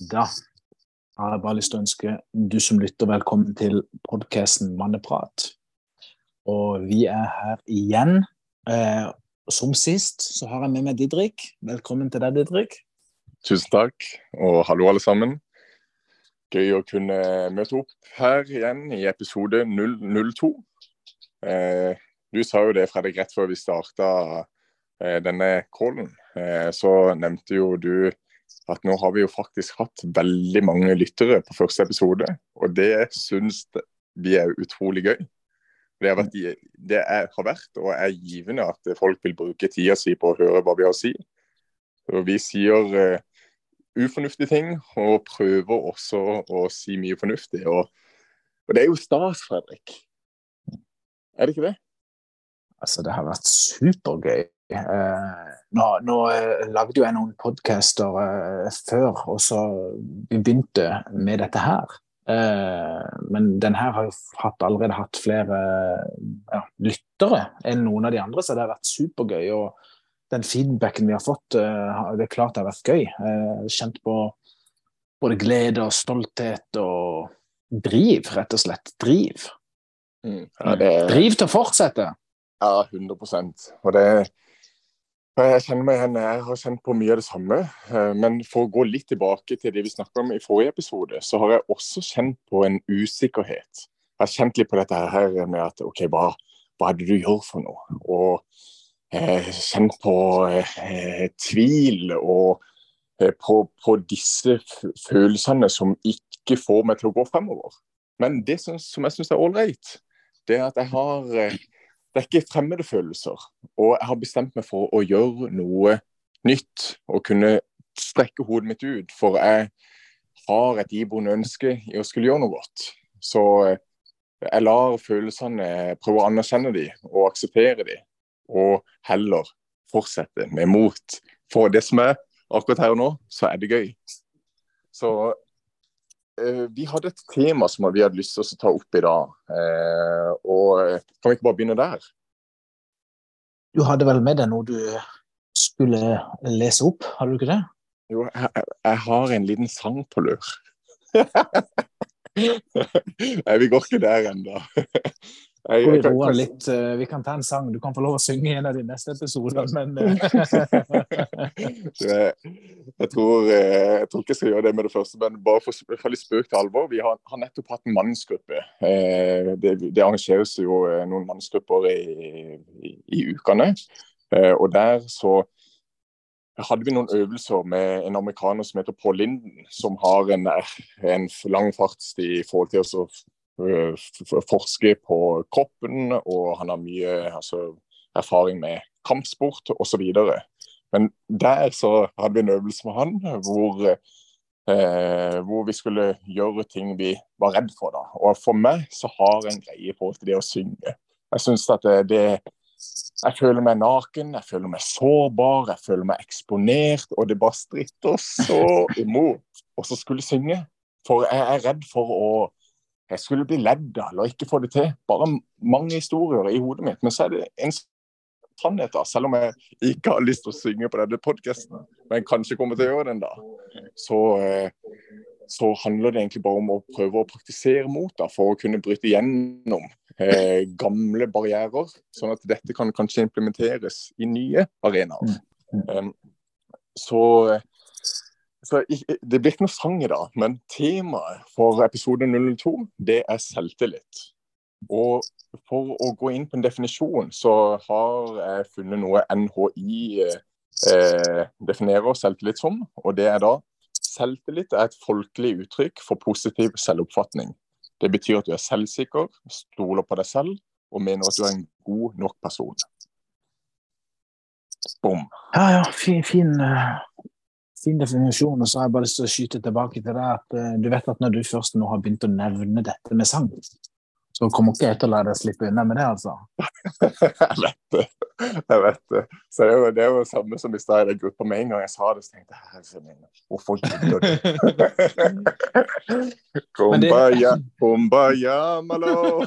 Da har jeg bare lyst til å ønske du som lytter velkommen til podkasten Manneprat. Og vi er her igjen. Eh, som sist så har jeg med meg Didrik. Velkommen til deg, Didrik. Tusen takk, og hallo alle sammen. Gøy å kunne møte opp her igjen i episode 002. Eh, du sa jo det, Fredrik, rett før vi starta eh, denne callen. Eh, så nevnte jo du at nå har vi jo faktisk hatt veldig mange lyttere på første episode. Og det syns vi er utrolig gøy. Det har, vært, det er, har vært og er givende at folk vil bruke tida si på å høre hva vi har å si. Og vi sier uh, ufornuftige ting, og prøver også å si mye fornuftig. Og, og det er jo stas, Fredrik. Er det ikke det? Altså, det har vært supergøy. Eh, nå, nå eh, lagde jo jeg noen podcaster eh, før, og så vi begynte med dette her. men den her har jo hatt, allerede hatt flere ja, lyttere enn noen av de andre, så det har vært supergøy. og den feedbacken vi har fått, det er klart det har vært gøy. Kjent på både glede og stolthet og driv, rett og slett. Driv. Mm. Ja, det... Driv til å fortsette. Ja, 100% Og det, jeg kjenner meg igjen, jeg har kjent på mye av det samme. Eh, men for å gå litt tilbake til det vi snakket om i forrige episode, så har jeg også kjent på en usikkerhet. Jeg har kjent litt på dette her med at OK, hva, hva er det du gjør for noe? Og eh, kjent på eh, tvil og eh, på, på, disse følelsene som ikke får meg til å gå fremover. Men det som, som jeg syns er ålreit, det er at jeg har eh, det er ikke fremmede følelser. Og jeg har bestemt meg for å gjøre noe nytt og kunne strekke hodet mitt ut. For jeg har et iboende ønske i å skulle gjøre noe godt. Så eh, jeg lar følelsene prøve å anerkjenne de og akseptere de, og heller fortsette med mot. For det som er akkurat her og nå, så er det gøy. Så vi hadde et tema som vi hadde lyst til å ta opp i dag. Eh, og eh, Kan vi ikke bare begynne der? Du hadde vel med deg noe du skulle lese opp, hadde du ikke det? Jo, jeg, jeg har en liten sang på lur. Nei, vi går ikke der ennå. Jeg, jeg, vi, litt, uh, vi kan ta en sang. Du kan få lov å synge i en av de neste episodene, men uh... jeg, jeg, tror, uh, jeg tror ikke jeg skal gjøre det med det første, men bare for å få litt spøk til alvor. Vi har, har nettopp hatt en mannsgruppe. Det, det, arrangeres jo noen mannsgrupper i, i, i ukene. Og der så hadde vi noen øvelser med en amerikaner som heter Paul Linden, som har en, en lang fartstid i forhold til å Eh, forsker på kroppen, og han har mye altså, erfaring med kampsport osv. Men der så hadde vi en øvelse med han hvor, eh, hvor vi skulle gjøre ting vi var redd for. da. Og for meg så har jeg en greie til det å synge. Jeg synes at det, det jeg føler meg naken, jeg føler meg sårbar, jeg føler meg eksponert, og det bare stritter så imot å skulle synge. For jeg er redd for å jeg skulle bli ledd av eller ikke få det til. Bare mange historier i hodet mitt. Men så er det en sannhet, da. Selv om jeg ikke har lyst til å synge på denne podkasten, men kanskje kommer til å gjøre den da, så, eh, så, handler det egentlig bare om å prøve å praktisere mot da, for å kunne bryte gjennom eh, gamle barrierer, sånn at dette kan kanskje implementeres i nye arenaer. Um, så så Det blir ikke noe sang i dag, men temaet for episode 002 det er selvtillit. Og For å gå inn på en definisjon, så har jeg funnet noe NHI eh, definerer selvtillit som. og det er da Selvtillit er et folkelig uttrykk for positiv selvoppfatning. Det betyr at du er selvsikker, stoler på deg selv og mener at du er en god nok person. Bom. Ja, ja. Fin, fin, eh, fin definisjon. Og så har jeg bare lyst til å skyte tilbake til det at uh, du vet at når du først nå har begynt å nevne dette med sang, så kommer ikke jeg til å la deg slippe unna med det, altså. jeg vet det. Jeg vet det. Så det er jo det er jo samme som i stad i den gruppa. Med en gang jeg sa det, så tenkte jeg herre hvorfor gidder du? Kumbaya, kumbaya, malo.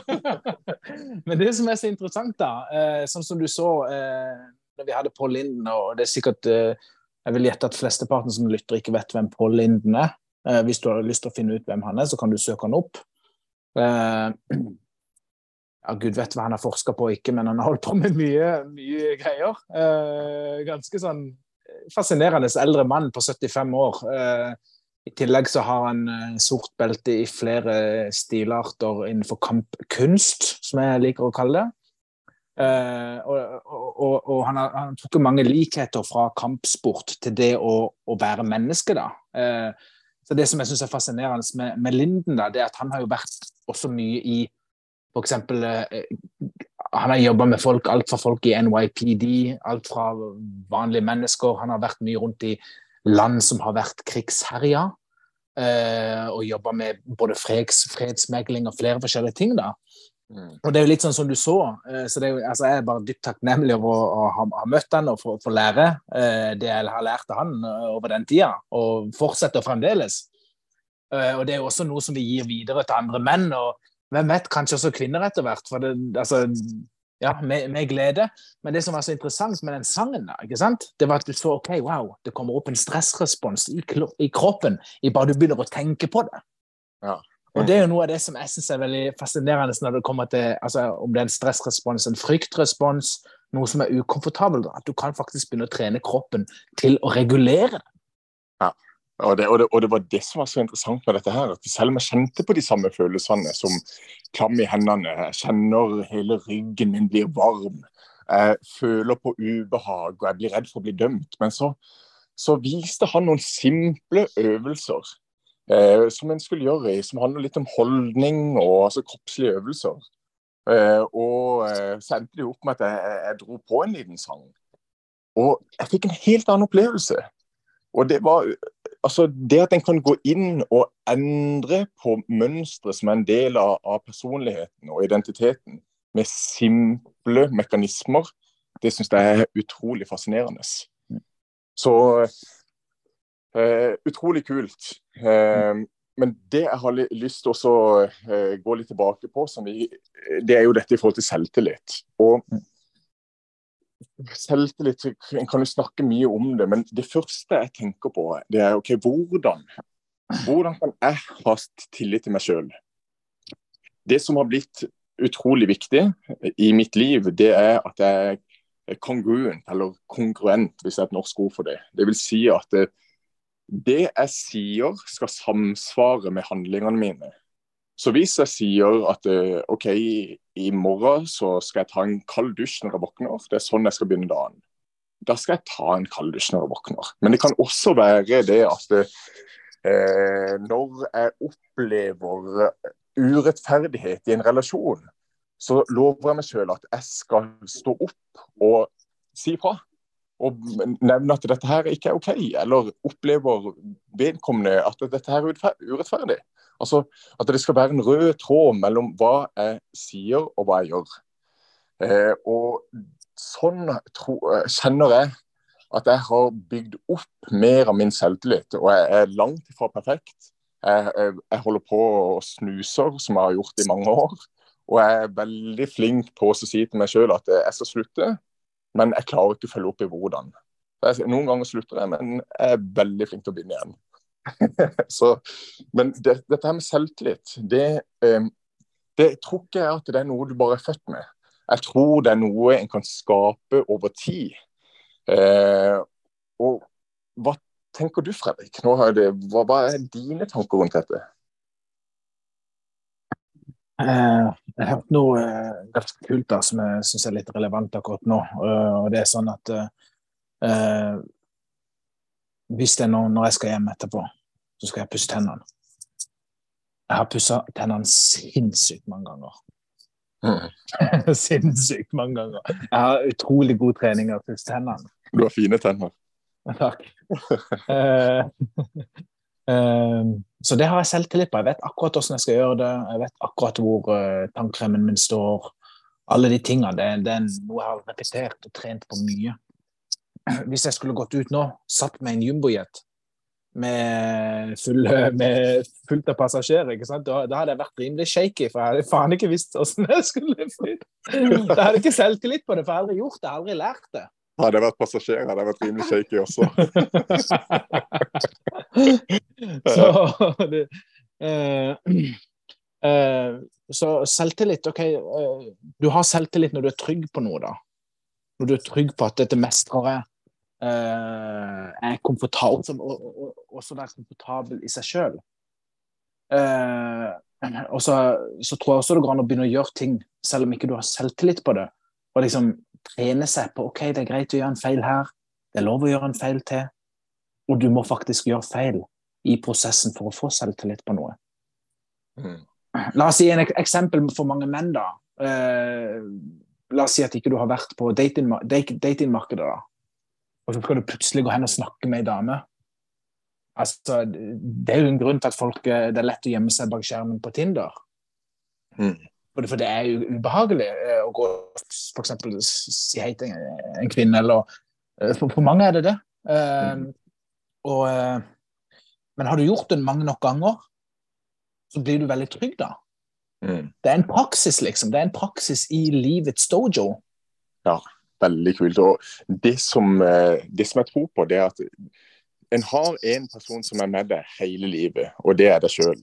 Men det som er så interessant, da, eh, sånn som du så eh, når vi hadde Pål Linden, og det er sikkert jeg vil gjette at flesteparten som lytter, ikke vet hvem Paul Linden er. Eh, hvis du har lyst til å finne ut hvem han er, så kan du søke han opp. Eh, ja, Gud vet hva han har forska på og ikke, men han har holdt på med mye, mye greier. Eh, ganske sånn fascinerende eldre mann på 75 år. Eh, I tillegg så har han eh, sort belte i flere stilarter innenfor kampkunst, som jeg liker å kalle det. Uh, og, og, og, han har, han trukket mange likheter fra kampsport til det å, å være menneske. da. Uh, så Det som jeg synes er fascinerende med, med, Linden, da, det er at han har jo vært også mye i f.eks. Uh, han har jobba med folk, alt fra folk i NYPD, alt fra vanlige mennesker. Han har vært mye rundt i land som har vært krigsherja. og jobba med både freds, fredsmegling og flere forskjellige ting. da. Mm. Og det er jo litt sånn som du så. Eh, så jo, altså Jeg er bare dypt takknemlig over å, ha, ha, møtt han og få lære eh, det jeg har lært av han eh, over den tida, og fortsetter fremdeles. Og det er jo også noe som vi gir videre til andre menn, og hvem vet, kanskje også kvinner etter hvert. for det, altså, ja, med, med, glede. Men det som var så interessant med den sangen, da, ikke sant? det var at du så ok, wow, det kommer opp en stressrespons i, i kroppen i bare du begynner å tenke på det. Ja. Og Det er jo noe av det som jeg syns er veldig fascinerende når det kommer til altså, om det er en stressrespons, en fryktrespons, noe som er ukomfortabelt. At du kan faktisk begynne å trene kroppen til å regulere. Ja, og det, og, det, og det, var det som var så interessant med dette her. at Selv om jeg kjente på de samme følelsene som klam i hendene, jeg kjenner hele ryggen min blir varm, jeg føler på ubehag og jeg blir redd for å bli dømt. Men så, så viste han noen simple øvelser eh, som en skulle gjøre, som handler litt om holdning og altså, kroppslige øvelser. Eh, og eh, så endte det opp med at jeg, jeg, dro på en liten sang. Og jeg fikk en helt annen opplevelse. Og det var altså det at en kan gå inn og endre på mønstre som er en del av, av personligheten og identiteten, med simple mekanismer, det syns jeg er utrolig fascinerende. Så utrolig kult. Uh, men det jeg har lyst til å uh, gå litt tilbake på, vi, det er jo dette i forhold til selvtillit. Og selvtillit En kan jo snakke mye om det, men det første jeg tenker på, det er ok, hvordan hvordan kan jeg ha tillit til meg sjøl? Det som har blitt utrolig viktig i mitt liv, det er at jeg er kongruent, eller kongruent, hvis det er et norsk ord for det. Det vil si at det, jeg sier skal samsvare med handlingene mine. Så hvis jeg sier at eh, OK, i morgen så skal jeg ta en kald dusj når jeg våkner, det er sånn jeg skal begynne dagen. Da skal jeg ta en kald dusj når jeg våkner. Men det kan også være det at eh, når jeg opplever urettferdighet i en relasjon, så lover jeg meg sjøl at jeg skal stå opp og si fra og nevne at dette her ikke er OK, eller opplever vedkommende at dette her er urettferdig. Altså At det skal være en rød tråd mellom hva jeg sier og hva jeg gjør. Eh, og sånn tro, kjenner jeg at jeg har bygd opp mer av min selvtillit. Og jeg er langt ifra perfekt. Jeg, jeg, jeg holder på og snuser, som jeg har gjort i mange år. Og jeg er veldig flink på å si til meg sjøl at jeg skal slutte. Men jeg klarer ikke å følge opp i hvordan. Noen ganger slutter jeg, men jeg er veldig flink til å begynne igjen. så, men det, dette her med selvtillit, det, eh, det tror ikke jeg at det er noe du bare er født med. Jeg tror det er noe en kan skape over tid. Eh, og hva tenker du, Fredrik? Det, hva, hva, er dine tanker rundt dette? Eh, jeg har hørt noe eh, ganske kult da, som jeg syns er litt relevant akkurat nå. Uh, og det er sånn at uh, hvis det er noe når jeg skal hjem etterpå, så skal jeg pusse tennene. Jeg har pussa tennene sinnssykt mange ganger. Mm. sinnssykt mange ganger. Jeg har utrolig god trening av å pusse tennene. Du har fine tenner. Takk. Ehm, så det har jeg selvtillit på. Jeg vet akkurat hvordan jeg skal gjøre det. Jeg vet akkurat hvor uh, tannkremen min står. Alle de tingene. Det, det, er noe jeg har repetert og trent på mye. Hvis jeg skulle gått ut nå, satt med en jumbojet med, full, med fullt av passasjerer, da, da, hadde jeg vært rimelig shaky, for jeg hadde faen ikke visst hvordan jeg skulle flytte. Jeg hadde ikke selvtillit på det, for jeg har aldri gjort det, jeg har aldri lært det. Hadde jeg vært passasjer, hadde jeg vært rimelig shaky også. så, det, eh, eh, så selvtillit OK, eh, du har selvtillit når du er trygg på noe, da. Når du er trygg på at dette mestrer jeg, eh, er komfortabel, og, og, også er komfortabel i seg sjøl. Eh, og så, så, tror jeg også det går an å begynne å gjøre ting selv om ikke du har selvtillit på det. Og liksom trene seg på OK, det er greit å gjøre en feil her, det er lov å gjøre en feil til. Og du må faktisk gjøre feil i prosessen for å få selvtillit på noe. Mm. La oss si en eksempel for mange menn, da. Eh, la oss si at ikke du har vært på datingmarkedet, dating da. Og så skal du plutselig gå hen og snakke med ei dame. Altså, det er jo en grunn til at folk, eh, det er lett å gjemme seg bak skjermen på Tinder. Mm. For det er jo ubehagelig eh, å gå for eksempel si hei til en kvinne, eller eh, For, for mange er det det. Mm. Og, men har du gjort det mange nok ganger, så blir du veldig trygg da. Mm. Det er en praksis, liksom. Det er en praksis i livets dojo. Ja, veldig kult. Og det som, det som jeg tror på, det er at en har en person som er med deg hele livet, og det er deg sjøl.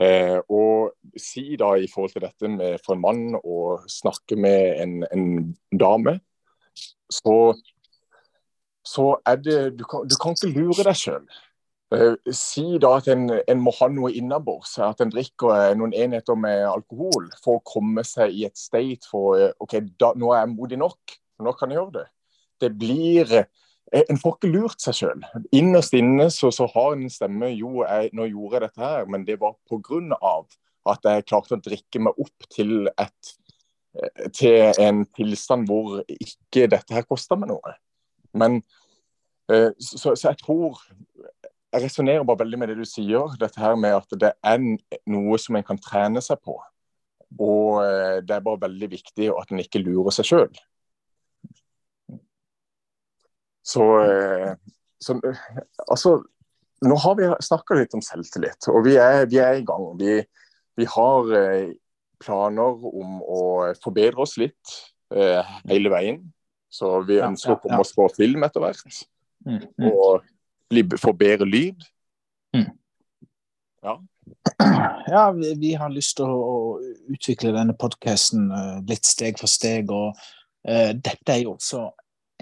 Eh, og si da i forhold til dette med for en mann å snakke med en, en dame, så, så er det du kan, du kan ikke lure deg sjøl. Eh, si da at en, en, må ha noe innabords, at en drikker eh, noen enheter med alkohol for å komme seg i et state for eh, OK, da, nå er jeg modig nok, nå kan jeg gjøre det. Det blir en får ikke lurt seg sjøl. Innerst inne så, så, har en stemme jo, jeg, nå gjorde jeg dette her, men det var pga. at jeg klarte å drikke meg opp til, et, eh, til en tilstand hvor ikke dette her kosta meg noe. Men eh, så, så jeg tror Jeg resonnerer bare veldig med det du sier, dette her med at det er noe som en kan trene seg på. Og det er bare veldig viktig at en ikke lurer seg sjøl. Så, eh, så altså Nå har vi snakka litt om selvtillit, og vi er, vi er i gang. Vi, vi, har eh, planer om å forbedre oss litt eh, hele veien. Så vi ønsker ja, ja, ja. å komme oss på film etter hvert. Mm, mm. Og få bedre lyd. Mm. Ja. Ja, vi, vi, har lyst til å, å utvikle denne podkasten uh, litt steg for steg. Og uh, dette er jo også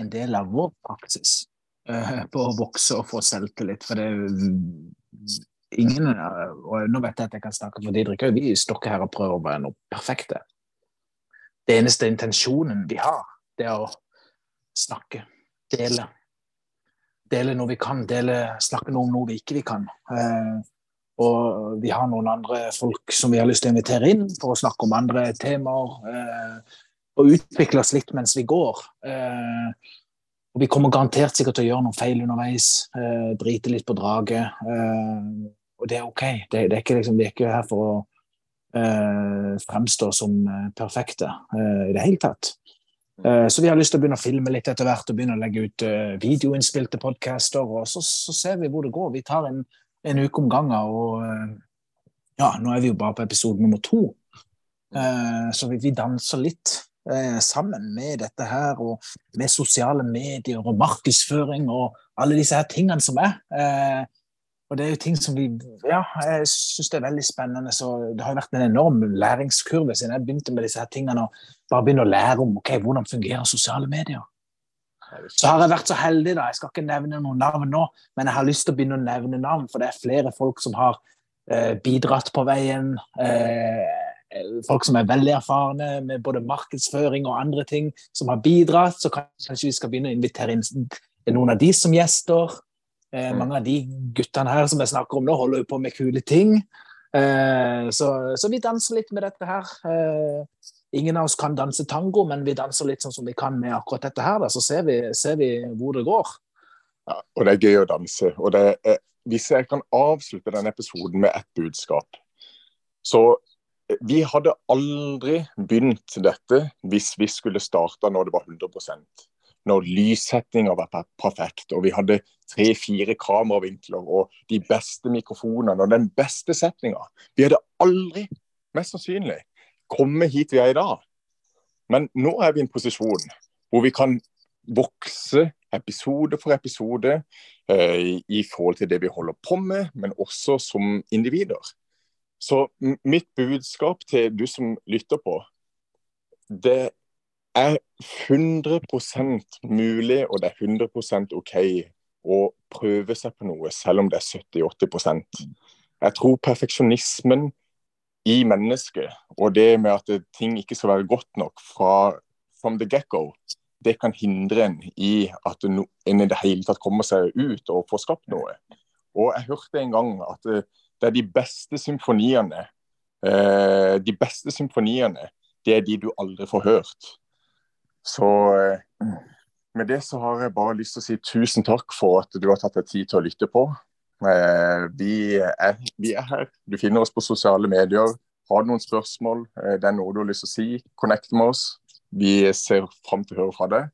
en del av vår praksis uh, på å vokse og få selvtillit. For det er ingen Og nå vet jeg at jeg kan snakke for Didrik òg, vi ikke her og prøver å være noe perfekte. Det eneste intensjonen vi har, det er å snakke, dele. Dele noe vi kan, dele, snakke noe om noe vi ikke vi kan. Uh, og vi har noen andre folk som vi har lyst til å invitere inn for å snakke om andre temaer. Uh, og utvikle oss litt mens vi går. Eh, og vi kommer garantert sikkert til å gjøre noen feil underveis. Eh, drite litt på draget. Eh, og det er OK. Det, det er ikke, liksom, vi er ikke her for å eh, fremstå som eh, perfekte eh, i det hele tatt. Så vi har lyst til å begynne å filme litt etter hvert og begynne å legge ut videoinnspilte podcaster. Og så, så, ser vi hvor det går. Vi tar en, en uke om gangen. Og ja, nå er vi jo bare på episode nummer to. Så vi, vi danser litt sammen med dette her, og med sosiale medier og markedsføring og alle disse her tingene som er. Eh, og det er jo ting som vi Ja, jeg syns det er veldig spennende. Så det har vært en enorm læringskurve siden jeg begynte med disse her tingene. Og bare begynne å lære om ok, hvordan fungerer sosiale medier. Så har jeg vært så heldig, da, jeg skal ikke nevne noen navn nå, men jeg har lyst til å begynne å nevne navn, for det er flere folk som har eh, bidratt på veien. Eh, Eh, folk som er veldig erfarne med både markedsføring og andre ting, som har bidratt. Så kanskje vi skal begynne å invitere inn noen av de som gjester. Eh, mm. mange av de guttene her som jeg snakker om nå, holder jo på med kule ting. Eh, så, så, vi danser litt med dette her. Eh, ingen av oss kan danse tango, men vi danser litt sånn som vi kan med akkurat dette her. Da, så ser vi, ser vi, hvor det går. Ja, og det er gøy å danse. Og det er, hvis jeg kan avslutte denne episoden med ett budskap, så vi hadde aldri begynt dette hvis vi skulle starta når det var 100% Når lyssettinga var perfekt, og vi hadde tre-fire kameravinkler og de beste mikrofonene og den beste setninga. Vi hadde aldri, mest sannsynlig, kommet hit vi er i dag. Men nå er vi i en posisjon hvor vi kan vokse episode for episode eh, i forhold til det vi holder på med, men også som individer. Så mitt budskap til du som lytter på, det er 100% mulig og det er 100% OK å prøve seg på noe, selv om det er 70-80% Jeg tror perfeksjonismen i mennesket og det med at ting ikke skal være godt nok fra from the get-go, det kan hindre en i at en i det hele tatt kommer seg ut og får skapt noe. Og Jeg hørte en gang at det, er de beste symfoniene eh, De beste symfoniene, det er de du aldri får hørt. Så eh, med det så har jeg bare lyst til å si tusen takk for at du har tatt deg tid til å lytte på. Eh, vi er, vi er her. Du finner oss på sosiale medier. Har du noen spørsmål, eh, det er noe du har lyst til å si, connect med oss. Vi ser fram til å høre fra deg.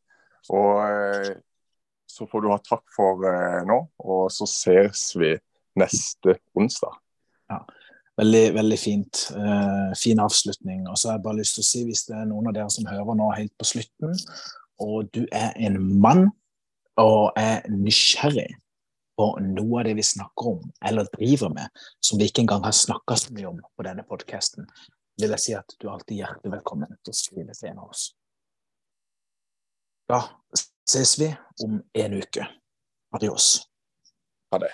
Og så får du ha takk for nå, og så ses vi neste onsdag. Ja. Veldig, veldig fint. Uh, fin avslutning. Og så har jeg bare lyst til å si, hvis det er noen av dere som hører nå helt på slutten, og du er en mann og er nysgjerrig på noe av det vi snakker om eller driver med, som vi ikke engang har snakka så mye om på denne podkasten, vil jeg si at du er alltid hjertelig velkommen til å skrive til en av oss. Da ses vi om en uke. Adios. Ha det.